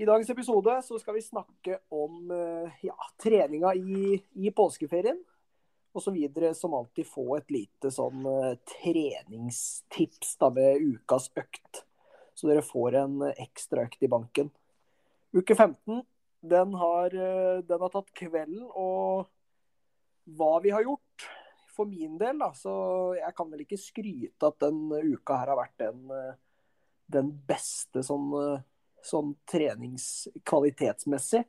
I dagens episode så skal vi snakke om eh, ja, treninga i, i påskeferien. Og så videre som alltid få et lite sånn uh, treningstips da ved ukas økt. Så dere får en ekstra økt i banken. Uke 15 den har, uh, den har tatt kvelden og hva vi har gjort. For min del, da, så jeg kan vel ikke skryte at den uka her har vært den, den beste sånn sånn treningskvalitetsmessig.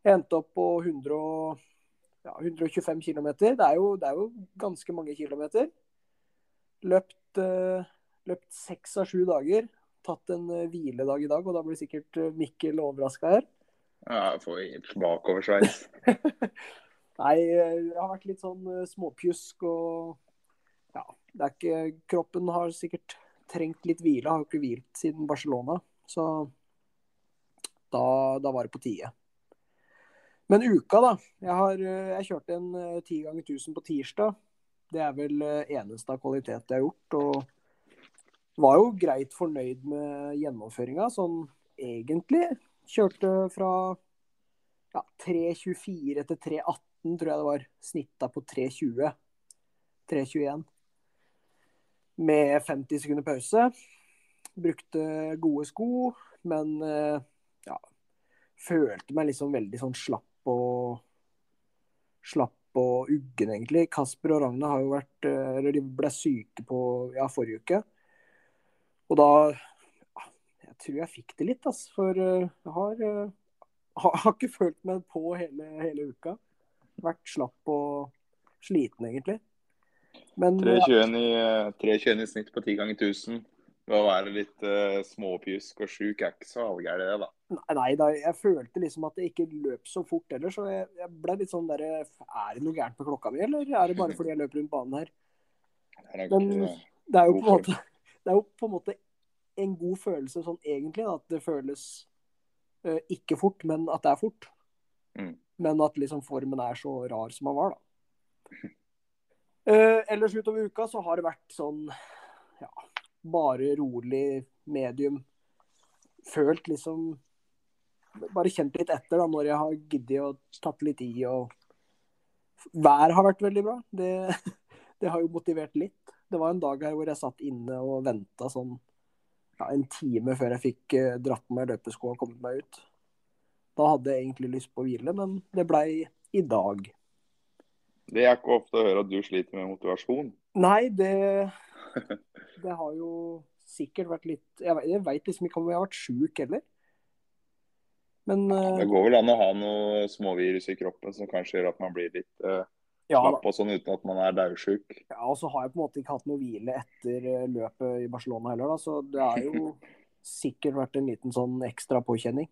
Jeg endte opp på 100, ja, 125 km. Det, det, er jo ganske mange kilometer. Løpt, uh, løpt seks av sju dager. Tatt en uh, hviledag i dag, og da blir sikkert uh, Mikkel overraska her. Ja, jeg får helt bakoversveis. Nei, jeg har vært litt sånn småpjusk og ja, det er ikke Kroppen har sikkert trengt litt hvile. Har jo ikke hvilt siden Barcelona. Så da, da var det på tide. Men uka, da. Jeg, har, jeg kjørte en eh, ti ganger 1000 på tirsdag. Det er vel eh, eneste av kvalitet jeg har gjort. Og var jo greit fornøyd med gjennomføringa, sånn egentlig. Kjørte fra ja, 3.24 til 3.18, tror jeg det var. Snitta på 3.20. 3.21. Med 50 sekunder pause. Brukte gode sko, men eh, ja, følte meg liksom veldig sånn slapp og slapp og uggen, egentlig. Kasper og Ragna har jo vært eh, Eller de ble syke på ja, forrige uke. Og da Jeg tror jeg fikk det litt, altså. For eh, jeg har, eh, har, har ikke følt meg på hele, hele uka. Vært slapp og sliten, egentlig. 3,21 i, 3,21 i snitt på 10 ganger 1000. Ved å være litt uh, småpjusk og sjuk er ikke så halvgærent, det, da. Nei, nei da, jeg følte liksom at det ikke løp så fort heller, så jeg, jeg ble litt sånn derre Er det noe gærent med klokka mi, eller er det bare fordi jeg løper rundt banen her? Men det er jo på en måte Det er jo på en måte en god følelse sånn egentlig, da, at det føles uh, ikke fort, men at det er fort. Mm. Men at liksom formen er så rar som den var, da. Uh, ellers utover uka så har det vært sånn ja, bare rolig medium. Følt liksom Bare kjent litt etter da, når jeg har giddet å tatt litt i. og Været har vært veldig bra. Det, det, har jo motivert litt. Det var en dag her hvor jeg satt inne og venta sånn ja, en time før jeg fikk uh, dratt på meg løpesko og kommet meg ut. Da hadde jeg egentlig lyst på å hvile, men det blei i dag. Det er ikke ofte å høre at du sliter med motivasjon. Nei, det det har jo sikkert vært litt Jeg veit liksom ikke om jeg har vært sjuk heller. Men ja, Det går vel an å ha noe småvirus i kroppen som kanskje gjør at man blir litt uh, ja, slapp og sånn uten at man er daudsjuk. Ja, og så har jeg på en måte ikke hatt noe hvile etter eh, løpet i Barcelona heller, da, så det har jo sikkert vært en liten sånn ekstra påkjenning.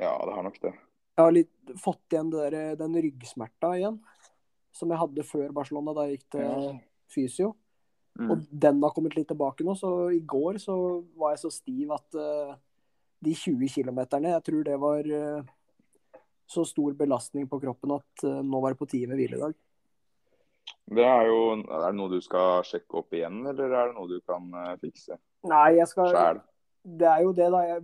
Ja, det har nok det. Jeg har litt fått igjen der, den ryggsmerta igjen, som jeg hadde før Barcelona, da jeg gikk til ja. fysio. Mm. Og den har kommet litt tilbake nå. Så i går så var jeg så stiv at uh, de 20 km jeg tror det var uh, så stor belastning på kroppen at uh, nå var det på tide med hviledag. Det er jo Er det noe du skal sjekke opp igjen, eller er det noe du kan fikse? Nei, jeg skal Sjæl. Det er jo det, da. Jeg,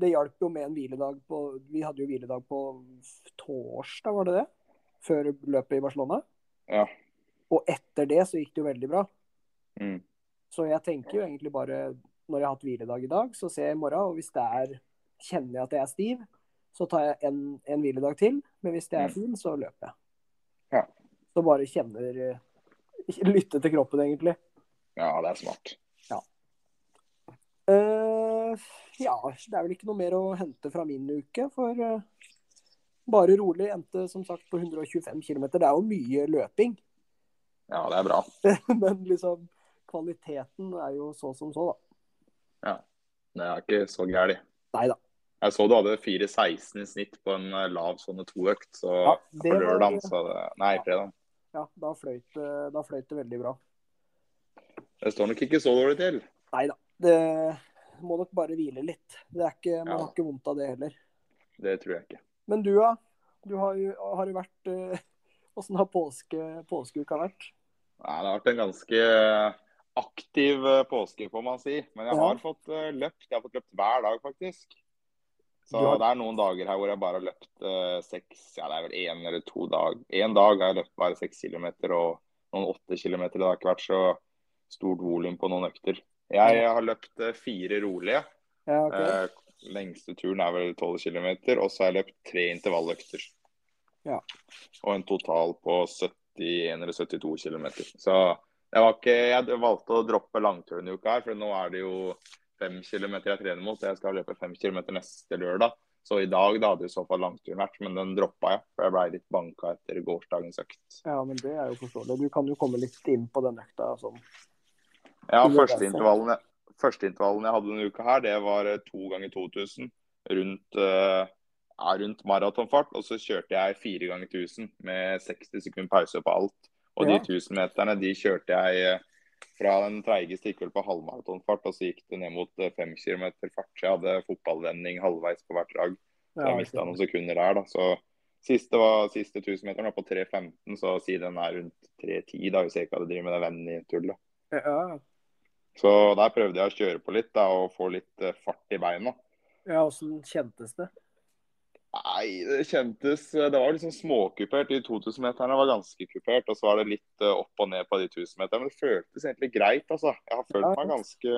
det hjalp jo med en hviledag på Vi hadde jo hviledag på torsdag, var det det? Før løpet i Barcelona. Ja. Og etter det så gikk det jo veldig bra. Mm. Så jeg tenker jo egentlig bare Når jeg har hatt hviledag i dag, så ser jeg i morgen. Og hvis det er Kjenner jeg at jeg er stiv, så tar jeg en, en hviledag til. Men hvis det er mm. fin, så løper jeg. Ja. Så bare kjenner Lytte til kroppen, egentlig. Ja, det er smart. Ja. Uh, ja, det er vel ikke noe mer å hente fra min uke. For uh, bare rolig endte som sagt på 125 km. Det er jo mye løping. Ja, det er bra. Men liksom kvaliteten er jo så som så, da. Ja. Det er ikke så gærent. Nei da. Jeg så du hadde 4,16 i snitt på en eh, lav sånne to-økt, så Ja, på lørdag så det, Nei, fredag. Ja, da fløyt, det- da fløyt det veldig bra. Det står nok ikke så dårlig til. Nei da. Det må nok bare hvile litt. Det er ikke, man Ja. har ikke vondt av det heller. Det tror jeg ikke. Men du, da? Du har jo, har vært eh, Åssen har påske, påskeuka vært? Nei, det har vært en ganske aktiv eh, påske, får man si. Men jeg har fått eh, løpt. Jeg har fått løpt hver dag, faktisk. Så har- det er noen dager her hvor jeg bare har løpt uh, seks Ja, det er vel én eller to dag. Én dag har jeg løpt bare seks kilometer og noen åtte kilometer. Det har ikke vært så stort volum på noen økter. Jeg har løpt uh, fire rolige. Ja, okay. uh, lengste turen er vel 12 km, og så har jeg løpt tre intervalløkter. Ja. Og en total på 71 eller 72 km. Så ikke, jeg valgte å droppe langturen i uka her, for nå er det jo 5 km jeg trener mot. Jeg skal løpe 5 km neste lørdag. Så i dag da hadde i så fall langturen vært, men den droppa jeg. For jeg ble litt banka etter gårsdagens økt. Ja, men det er jo forståelig. Du kan jo komme litt inn på den økta sånn. Ja, Det første intervallen, jeg- første intervallen jeg hadde denne uka her, det var eh, to ganger 2000 rundt, eh, ja, rundt maratonfart. Og så kjørte jeg fire ganger 1000 med 60 sekunder pause på alt. Og Ja. de 1000-meterne de kjørte jeg eh, fra den treigeste gikk vel på halvmaratonfart, og så gikk det ned mot eh, fem kilometer fart. Så jeg hadde fotballvending halvveis på hvert drag. Så jeg mista noen sekunder der, da. Så siste, var, siste 1000-meteren var på 3.15, så si den er rundt 3.10 da, hvis jeg ikke hadde drevet med det vending-tullet. Ja, ja. Så der prøvde jeg å kjøre på litt da, og få litt eh, fart i beina. ja åssen kjentes det? Nei, det kjentes Det var liksom småkupert. De 2000-meterne var ganske kupert, og så var det litt eh, opp og ned på de 1000-meterne. Men det føltes egentlig greit, altså. Jeg har følt Ja. meg ganske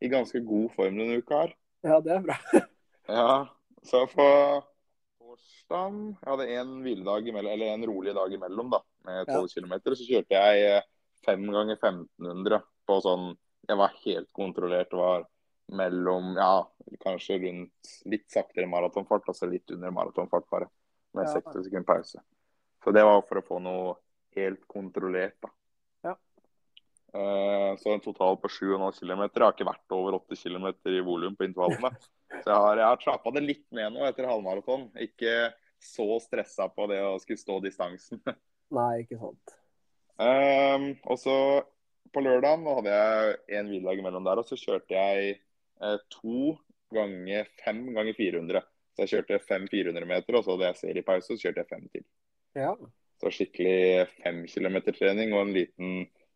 i ganske god form denne uka her. Ja, det er bra. Ja, så på torsdag Jeg hadde en hviledag imellom, eller en rolig dag imellom, da, med 12 km. Så kjørte jeg eh, fem ganger 1500 på sånn Jeg var helt kontrollert. Det var mellom Ja, kanskje rundt litt saktere maratonfart, altså litt under maratonfart, bare. Med Ja. 60 sekunder pause. Så det var for å få noe helt kontrollert, da. Ja. Uh, Så en total på 7,5 km. Jeg har ikke vært over 8 km i volum på intervallene. Så jeg har, jeg har trappa det litt ned nå etter halvmaraton. Ikke så stressa på det å skulle stå distansen. Nei, ikke sant. Um, og så på lørdagen da hadde jeg en hviledag imellom der, og så kjørte jeg to ganger fem ganger 400. Så jeg kjørte fem 400 meter, og så hadde jeg seriepause, så kjørte jeg fem til. Ja. Så skikkelig fem kilometer trening og en liten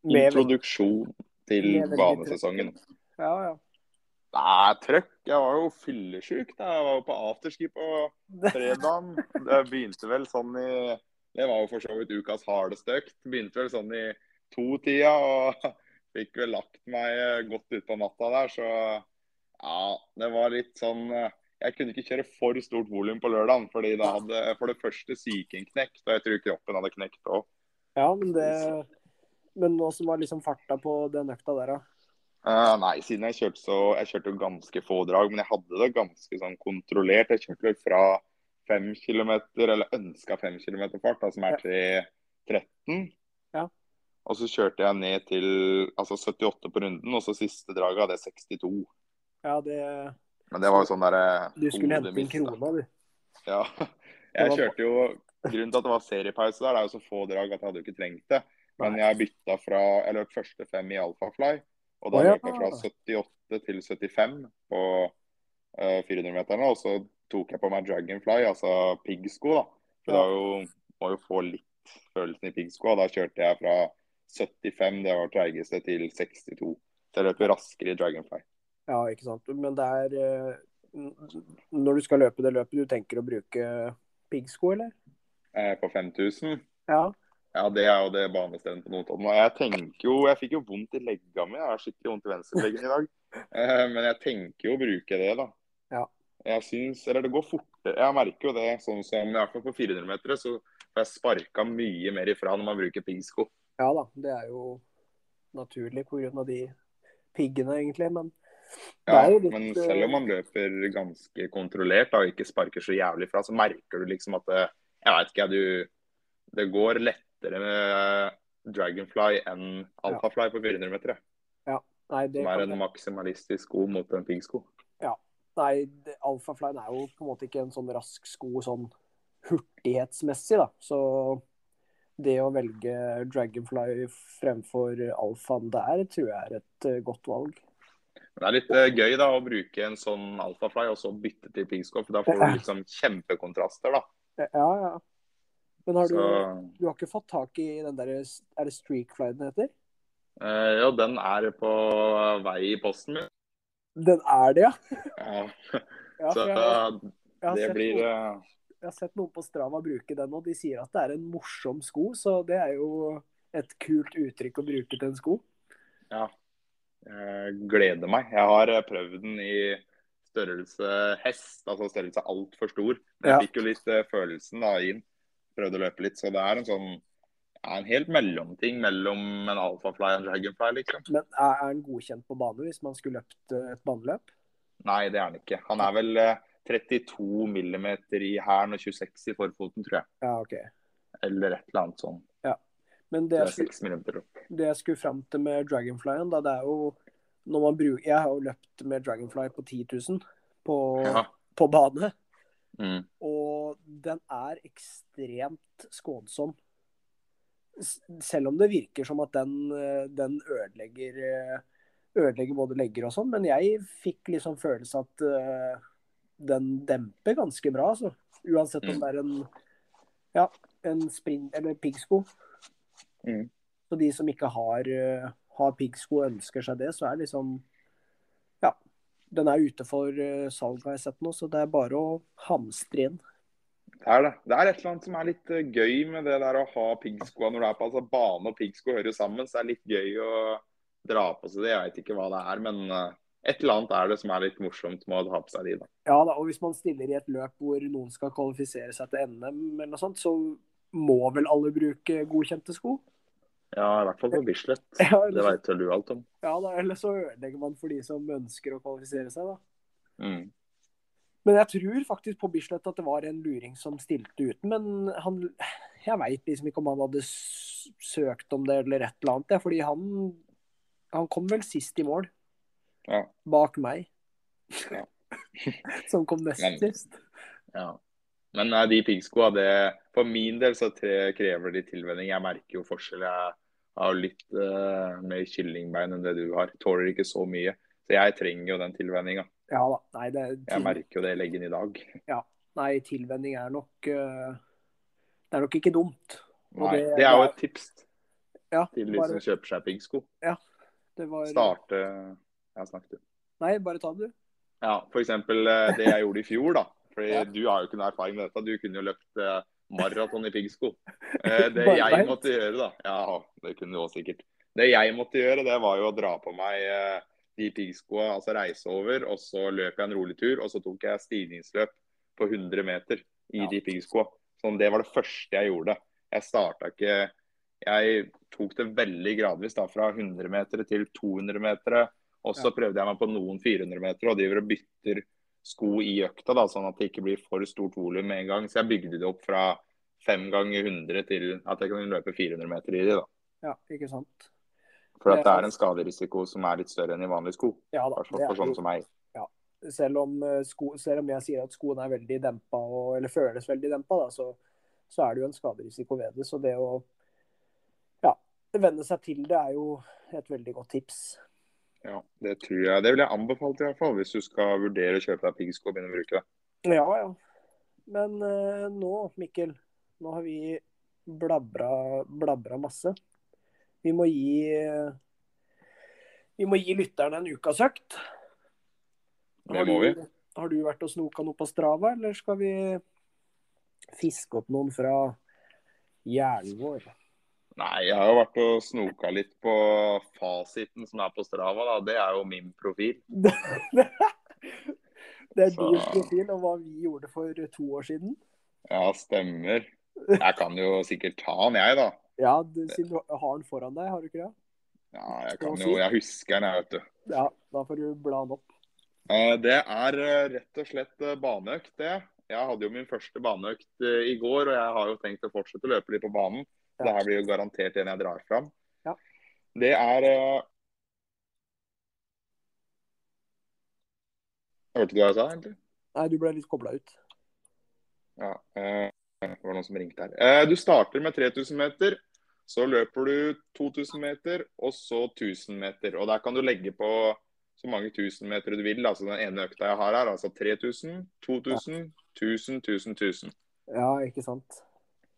Med, introduksjon til banesesongen. ja, ja. Nei, trøkk. Jeg var jo fyllesyk. Jeg var jo på afterski på fredagen. Det begynte vel sånn i Det var jo for så vidt ukas hardeste økt. Begynte vel sånn i to-tida og fikk vel lagt meg godt utpå natta der, så ja, det var litt sånn Jeg kunne ikke kjøre for stort volum på lørdagen, fordi da hadde for det første psyken knekt, og jeg tror kroppen hadde knekt òg. ja, men det Men åssen var liksom farta på den økta der, da? Uh, nei, siden jeg kjørte så Jeg kjørte jo ganske få drag, men jeg hadde det ganske sånn kontrollert. Jeg kjørte vel fra 5 km, eller ønska 5 km fart, da, som er til 13. Ja. Og så kjørte jeg ned til altså 78 på runden, og så siste draget hadde jeg 62. Ja, det Men det var jo sånn derre Du skulle hente inn krona, du. Ja. Jeg kjørte jo Grunnen til at det var seriepause der, det er jo så få drag at jeg hadde jo ikke trengt det. Men jeg bytta fra Jeg løp første fem i Alphafly, og da ja. løp jeg fra 78 til 75 på uh, 400-meterne. Og så tok jeg på meg Dragonfly, altså piggsko, da. For Ja. jo, må jo få litt følelsen i piggsko. Da kjørte jeg fra 75, det var treigeste, til 62. Så jeg løp raskere i Dragonfly. Ja, ikke sant. Men det er eh, Når du skal løpe det løpet, du tenker å bruke piggsko, eller? Eh, på 5000. Ja. Ja, det er jo det banestedet på Notodden. Og jeg tenker jo Jeg fikk jo vondt i legga mi. Jeg har skikkelig vondt i venstreleggen i dag. Eh, Men jeg tenker jo å bruke det, da. Ja. Jeg syns Eller det går fortere. Jeg merker jo det. Sånn som i hvert fall på 400 meter, så får jeg sparka mye mer ifra når man bruker piggsko. ja da, det er jo naturlig pga. de piggene, egentlig. Men Ja, litt, men eh, selv om man løper ganske kontrollert da, og ikke sparker så jævlig fra, så merker du liksom at det, Jeg vet ikke, du Det går lettere med Dragonfly enn Alphafly på 400 meter. Nei, det Som er en maksimalistisk sko mot en piggsko. Nei, Alphafly er jo på en måte ikke en sånn rask sko sånn hurtighetsmessig, da. Så det å velge Dragonfly fremfor Alfaen der, tror jeg er et uh, godt valg. Det er litt uh, gøy da å bruke en sånn alfafly og så bytte til pingskopp da får du liksom kjempekontraster, da. Ja, ja. Men har du, du har ikke fått tak i den der Er det Streakfly den heter? uh, ja, den er på vei i posten min. Den er det, ja? Ja, så jeg, jeg, det blir noen, uh, jeg har sett noen på Strava bruke den, og de sier at det er en morsom sko, så det er jo et kult uttrykk å bruke til en sko. Ja. Jeg gleder meg. Jeg har eh, prøvd den i størrelse hest, altså størrelse altfor stor. Jeg Ja. fikk jo litt eh, følelsen da inn. Prøvde å løpe litt. Så det er en sånn ja, en helt mellomting mellom en alfafly og en dragonfly, liksom. Men er, han godkjent på bane hvis man skulle løpt eh, et baneløp? Nei, det er han ikke. Han er vel eh, 32 millimeter i hælen og 26 i forfoten, tror jeg. Ja, OK. Eller et eller annet sånn. Men Det er jeg skulle, 6 det jeg skulle fram til med Dragonflyen, da, det er jo når man bruker Jeg har jo løpt med Dragonfly på 10 000 på, Ja. på bane, Mm. og den er ekstremt skånsom. Selv om det virker som at den, eh, den ødelegger, eh, ødelegger både legger og sånn, men jeg fikk liksom følelse at uh, den demper ganske bra, altså. Uansett om Mm. det er en ja, en sprint eller piggsko. Mm. Så de som ikke har, eh, har piggsko og ønsker seg det, så er liksom Ja. Den er ute for eh, salg, har jeg sett nå, så det er bare å hamstre inn. Det er det. Det er et eller annet som er litt eh, gøy med det der å ha piggskoa når du er på altså Bane og piggsko hører sammen, så det er litt gøy å dra på seg det. Jeg veit ikke hva det er, men et eller annet er det som er litt morsomt med å ha på seg de. da. Ja da, og hvis man stiller i et løp hvor noen skal kvalifisere seg til NM eller noe sånt, så må vel alle bruke godkjente sko? Ja, i hvert fall på Bislett. Ja, Det eller, veit vel du alt om. ja da, eller så ødelegger man for de som ønsker å kvalifisere seg, da. Mm. Men jeg tror faktisk på Bislett at det var en luring som stilte uten. Men han Jeg veit liksom ikke om han hadde søkt om det eller et eller annet. Fordi han Han kom vel sist i mål. Ja. Bak meg. Ja. som kom nest Men- sist. Ja. Men nei, de piggskoa, det For min del så tre, krever de tilvenning. Jeg merker jo forskjell. Jeg har jo litt uh, mer kyllingbein enn det du har. Tåler ikke så mye. Så jeg trenger jo den tilvenninga. Ja til... Jeg merker jo det leggen i dag. Ja. nei tilvenning er nok uh... Det er nok ikke dumt. Og Nei, det- det er jo et tips Ja, til de bare- som kjøper seg piggsko. det var Starte Ja, snakk du. Nei, bare ta det, du. Ja, for eksempel eh, det jeg gjorde i fjor, da. Fordi Ja. du har jo ikke noe erfaring med dette. Du kunne jo løpt maraton i piggsko. Eh, Det jeg måtte gjøre, da Ja, det kunne du også sikkert. Det jeg måtte gjøre, det var jo å dra på meg eh, de piggskoa, altså reise over, og så løp jeg en rolig tur, og så tok jeg stigningsløp på 100 meter i Ja. de piggskoa. Sånn, det var det første jeg gjorde. Jeg starta ikke Jeg tok det veldig gradvis, da, fra 100 meter til 200 meter. Og så Ja. prøvde jeg meg på noen 400 meter og driver og bytter sko i økta, da, sånn at det ikke blir for stort volum med en gang. Så jeg bygde det opp fra 5 ganger 100 til at jeg kan løpe 400 meter i de. da. Ja, ikke sant. For at det er- en skaderisiko som er litt større enn i vanlige sko. Ja da. hvert for sånn som meg. selv om, eh, sko, selv om jeg sier at skoene er veldig dempa, og, eller føles veldig dempa, da, så, så er det jo en skaderisiko ved det. Så det å ja, venne seg til det er jo et veldig godt tips. Ja, Det tror jeg. Det vil jeg anbefale til, i hvert fall, hvis du skal vurdere å kjøpe deg piggsko og begynne å bruke det. Ja, ja. Men uh, nå, Mikkel, nå har vi blabra, blabra masse. Vi må gi Vi må gi lytterne en ukasøkt. Det må vi. Du, har du vært og snoka noe på Strava, eller skal vi fiske opp noen fra hjernen vår? Nei, jeg har jo vært og snoka litt på fasiten som er på Strava. da. Det er jo min profil. Det er din profil og hva vi gjorde for to år siden. Ja, stemmer. Jeg kan jo sikkert ta den, jeg, da. Ja, du, siden du har den foran deg, har du ikke det? Ja, jeg kan jo, jeg husker den, jeg, vet du. Ja, da får du bla den opp. Eh, Det er eh, rett og slett eh, baneøkt, det. Jeg hadde jo min første baneøkt i går, og jeg har jo tenkt å fortsette å løpe litt på banen. Det her blir jo garantert en jeg drar fram. Ja. Det er eh, Hørte du hva jeg sa, egentlig? Nei, du ble litt kobla ut. Ja, eh, det var noen som ringte her. Eh, du starter med 3000 meter. Så løper du 2000 meter, og så 1000 meter. Og der kan du legge på så mange 1000 meter du vil. altså Den ene økta jeg har her, altså 3000, 2000, 1000, 1000, 1000. Ja, ikke sant.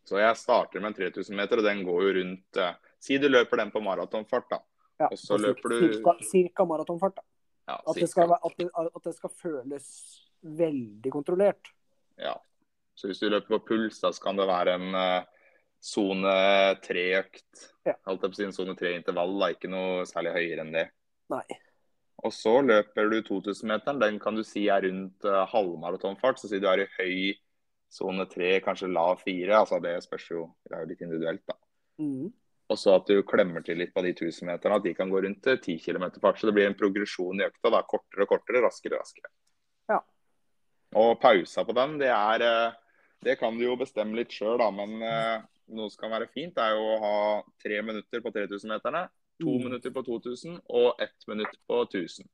Så jeg starter med en 3000 meter, og den går jo rundt eh, Si du løper den på maratonfart, da. Ja, Og så på løper du- cirka, cirka maratonfart. da. Ja, At det, skal, at, det, at det skal føles veldig kontrollert. Ja. Så hvis du løper på puls, da så kan det være en sone uh, tre-økt. Ja. Holdt jeg på å si en sone tre-intervall, da. Ikke noe særlig høyere enn det. Nei. Og så løper du 2000-meteren. Den kan du si er rundt uh, halvmaratonfart. Så sier du er i høy sone tre, kanskje lav fire. Altså det spørs jo. Det er jo litt individuelt, da. Mm. Og så at du klemmer til litt på de 1000-meterne. At de kan gå rundt ti 10 km fart. Så det blir en progresjon i økta. da, Kortere og kortere, raskere og raskere. Ja. Og pausa på den, det er eh, Det kan du jo bestemme litt sjøl, da. Men eh, noe som kan være fint, er jo å ha tre minutter på 3000-meterne. To Mm. minutter på 2000 og ett minutt på 1000.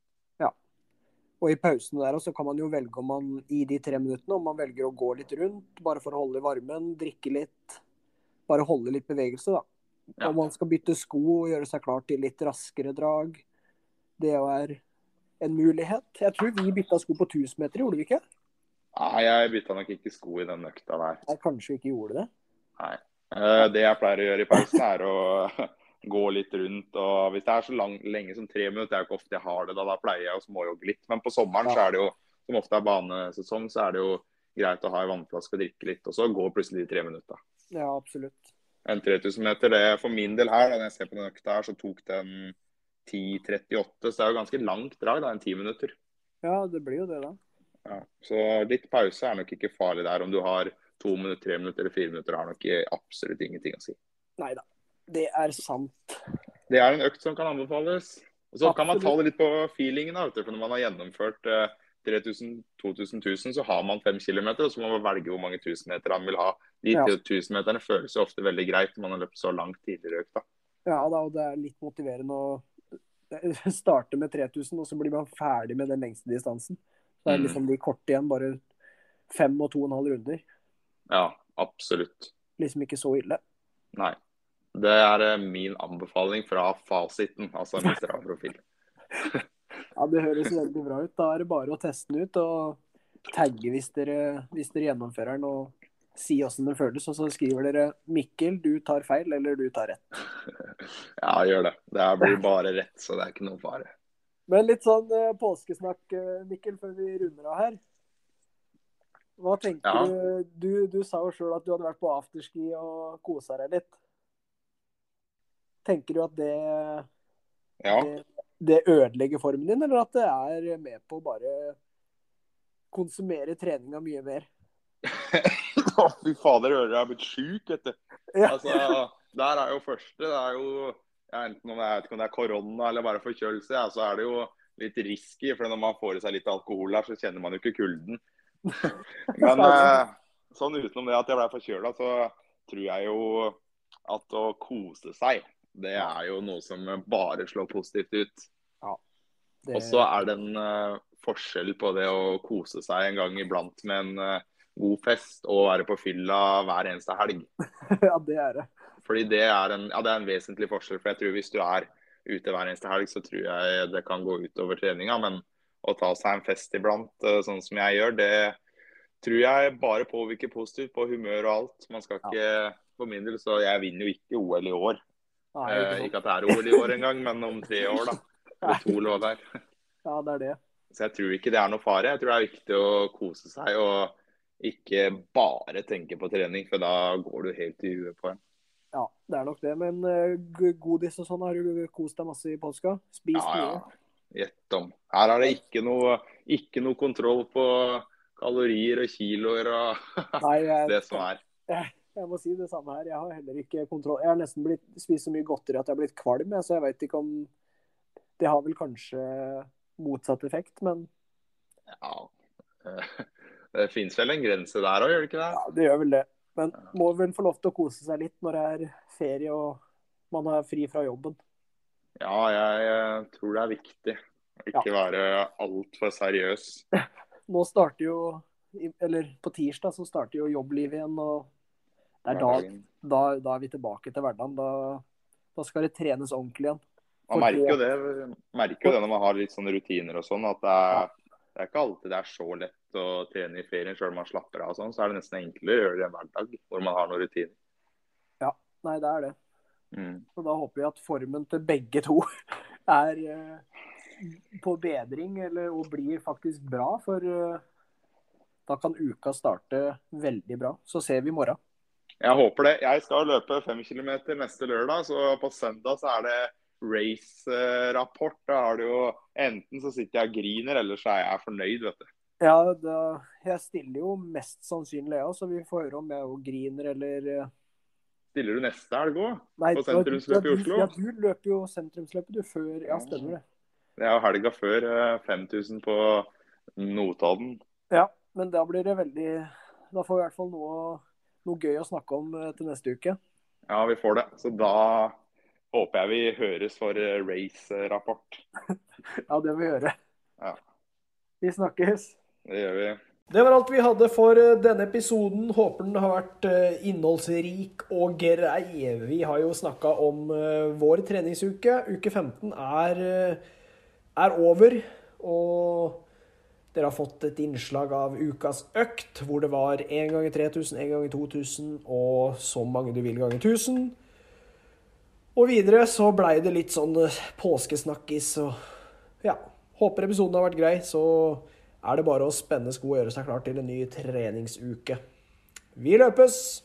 Og i pausen der så kan man jo velge om man i de tre minuttene om man velger å gå litt rundt, bare for å holde varmen, drikke litt. Bare holde litt bevegelse, da. Ja. Om man skal bytte sko og gjøre seg klar til litt raskere drag. Det er en mulighet. Jeg tror vi bytta sko på 1000 meter, gjorde vi ikke? Nei, jeg bytta nok ikke sko i den økta der. Jeg kanskje vi ikke gjorde det. Nei. Eh, Det jeg pleier å gjøre i pausen, er å gå litt rundt. og Hvis det er så lang, lenge som tre minutter, det er jo ikke ofte jeg har det, da, da pleier jeg å småjogge litt. Men på sommeren Ja. så er det jo, som ofte er banesesong, så er det jo greit å ha en vannflaske og drikke litt. Og så går plutselig de tre minutta. Ja, absolutt. En 3000 meter, det for min del her, da når jeg ser på den økta her, så tok den 10.38. Så det er jo ganske langt drag, da, en ti minutter. Ja, det blir jo det, da. Ja. Så litt pause er nok ikke farlig der. Om du har to minutter, tre minutter eller fire minutter, har nok absolutt ingenting å si. Nei da. Det er sant. Det er en økt som kan anbefales. Og så kan man ta det litt på feelingen. da, for Når man har gjennomført eh, 3000, 2000, 1000, så har man 5 km. Og så må man velge hvor mange tusenmeter man vil ha. De Ja. 1000-meterne føles jo ofte veldig greit når man har løpt så langt tidligere i økta. Ja da, og det er litt motiverende å starte med 3000, og så blir man ferdig med den lengste distansen. Så er det Mm. liksom de korte igjen, bare fem og to og en halv runder. Ja, absolutt. Liksom ikke så ille. Nei. Det er eh, min anbefaling fra fasiten, altså min strafprofil. Ja, Det høres veldig bra ut. Da er det bare å teste den ut og tagge hvis dere, hvis dere gjennomfører den og si åssen det føles. Og så skriver dere 'Mikkel, du tar feil', eller 'du tar rett'. Ja, gjør det. Det blir bare rett, så det er ikke noe fare. Men litt sånn eh, påskesnakk, eh, Mikkel, før vi runder av her. Hva tenker Ja. du? du? Du sa jo sjøl at du hadde vært på afterski og kosa deg litt. Tenker du at det, Ja. det, det ødelegger formen din, eller at det er med på å bare konsumere treninga mye mer? Å, fy fader, hører jeg har blitt sjuk, vet du. Ja. Altså, der er jo første. Det er jo enten om er, jeg vet ikke om det er korona eller bare forkjølelse, ja, så er det jo litt risky. For når man får i seg litt alkohol her, så kjenner man jo ikke kulden. Men eh, sånn utenom det at jeg ble forkjøla, så tror jeg jo at å kose seg, det er jo noe som bare slår positivt ut. Det, Og så er det en uh, forskjell på det å kose seg en gang iblant med en uh, god fest og være på fylla hver eneste helg. ja, det er det. Fordi det er, en, ja, det er en vesentlig forskjell. For jeg tror hvis du er ute hver eneste helg, så tror jeg det kan gå utover treninga. Men å ta seg en fest iblant, eh, sånn som jeg gjør, det tror jeg bare påvirker positivt på humør og alt. Man skal ikke For min del, så jeg vinner jo ikke OL i år. Nei, Eh, ikke ikke at det er OL i år engang, men om tre år, da. Med to låter. Ja, det er det. Så jeg tror ikke det er noe fare. Jeg tror det er viktig å kose seg og ikke bare tenke på trening, for da går du helt i huet på en. Ja, det er nok det. Men uh, godis og sånn, har du kost deg masse i påska? Spist Ja, mye? ja. Gjett om. Her er det ikke noe, ikke noe kontroll på kalorier og kiloer og det som er. jeg må si det samme her. Jeg har heller ikke kontroll. Jeg har nesten blitt, spist så mye godteri at jeg har blitt kvalm, så jeg vet ikke om Det har vel kanskje motsatt effekt, men Ja. Det fins vel en grense der òg, gjør det ikke det? ja, det gjør vel det. Men må vel få lov til å kose seg litt når det er ferie og man er fri fra jobben. Ja, jeg jeg tror det er viktig. å Ikke være altfor seriøs. nå starter jo Eller på tirsdag så starter jo jobblivet igjen, og det er da, da, da, er vi tilbake til hverdagen. Da, da skal det trenes ordentlig igjen. Man merker jo det, merker jo det når man har litt sånne rutiner og sånn, at det er, det er, ikke alltid det er så lett å trene i ferien selv om man slapper av og sånn. Så er det nesten enklere å gjøre det en hverdag hvor man har noen rutiner. Ja, nei, det er det. Mm. Så da håper vi at formen til begge to er uh, på bedring, eller, og blir faktisk bra. For uh, da kan uka starte veldig bra. Så ser vi i morgen. Jeg håper det. Jeg skal løpe fem km neste lørdag, så på søndag så er det race-rapport. Da har du jo enten så sitter jeg og griner, eller så er jeg fornøyd, vet du. Ja, det, jeg stiller jo mest sannsynlig, jeg ja, så vi får høre om jeg òg griner eller eh, Stiller du neste helg òg? På sentrumsløpet i Oslo? Ja, du løper jo sentrumsløpet du før Ja, stemmer det. Det er jo helga før 5000 eh, på Notodden. Ja, men da blir det veldig Da får vi i hvert fall noe, noe gøy å snakke om eh, til neste uke. Ja, vi får det. Så da håper jeg vi høres for eh, race-rapport. ja, det må vi gjøre. Ja. Vi snakkes. Det gjør vi. Det var alt vi hadde for eh, denne episoden. Håper den har vært innholdsrik og grei. Vi har jo snakka om vår treningsuke. Uke 15 er, er over. Og dere har fått et innslag av ukas økt, hvor det var én ganger 3000, én ganger 2000 og så mange du vil ganger 1000. Og videre så blei det litt sånn eh, påskesnakkis og ja. Håper episoden har vært grei. Så er det bare å spenne sko og gjøre seg klar til en ny treningsuke. Vi løpes!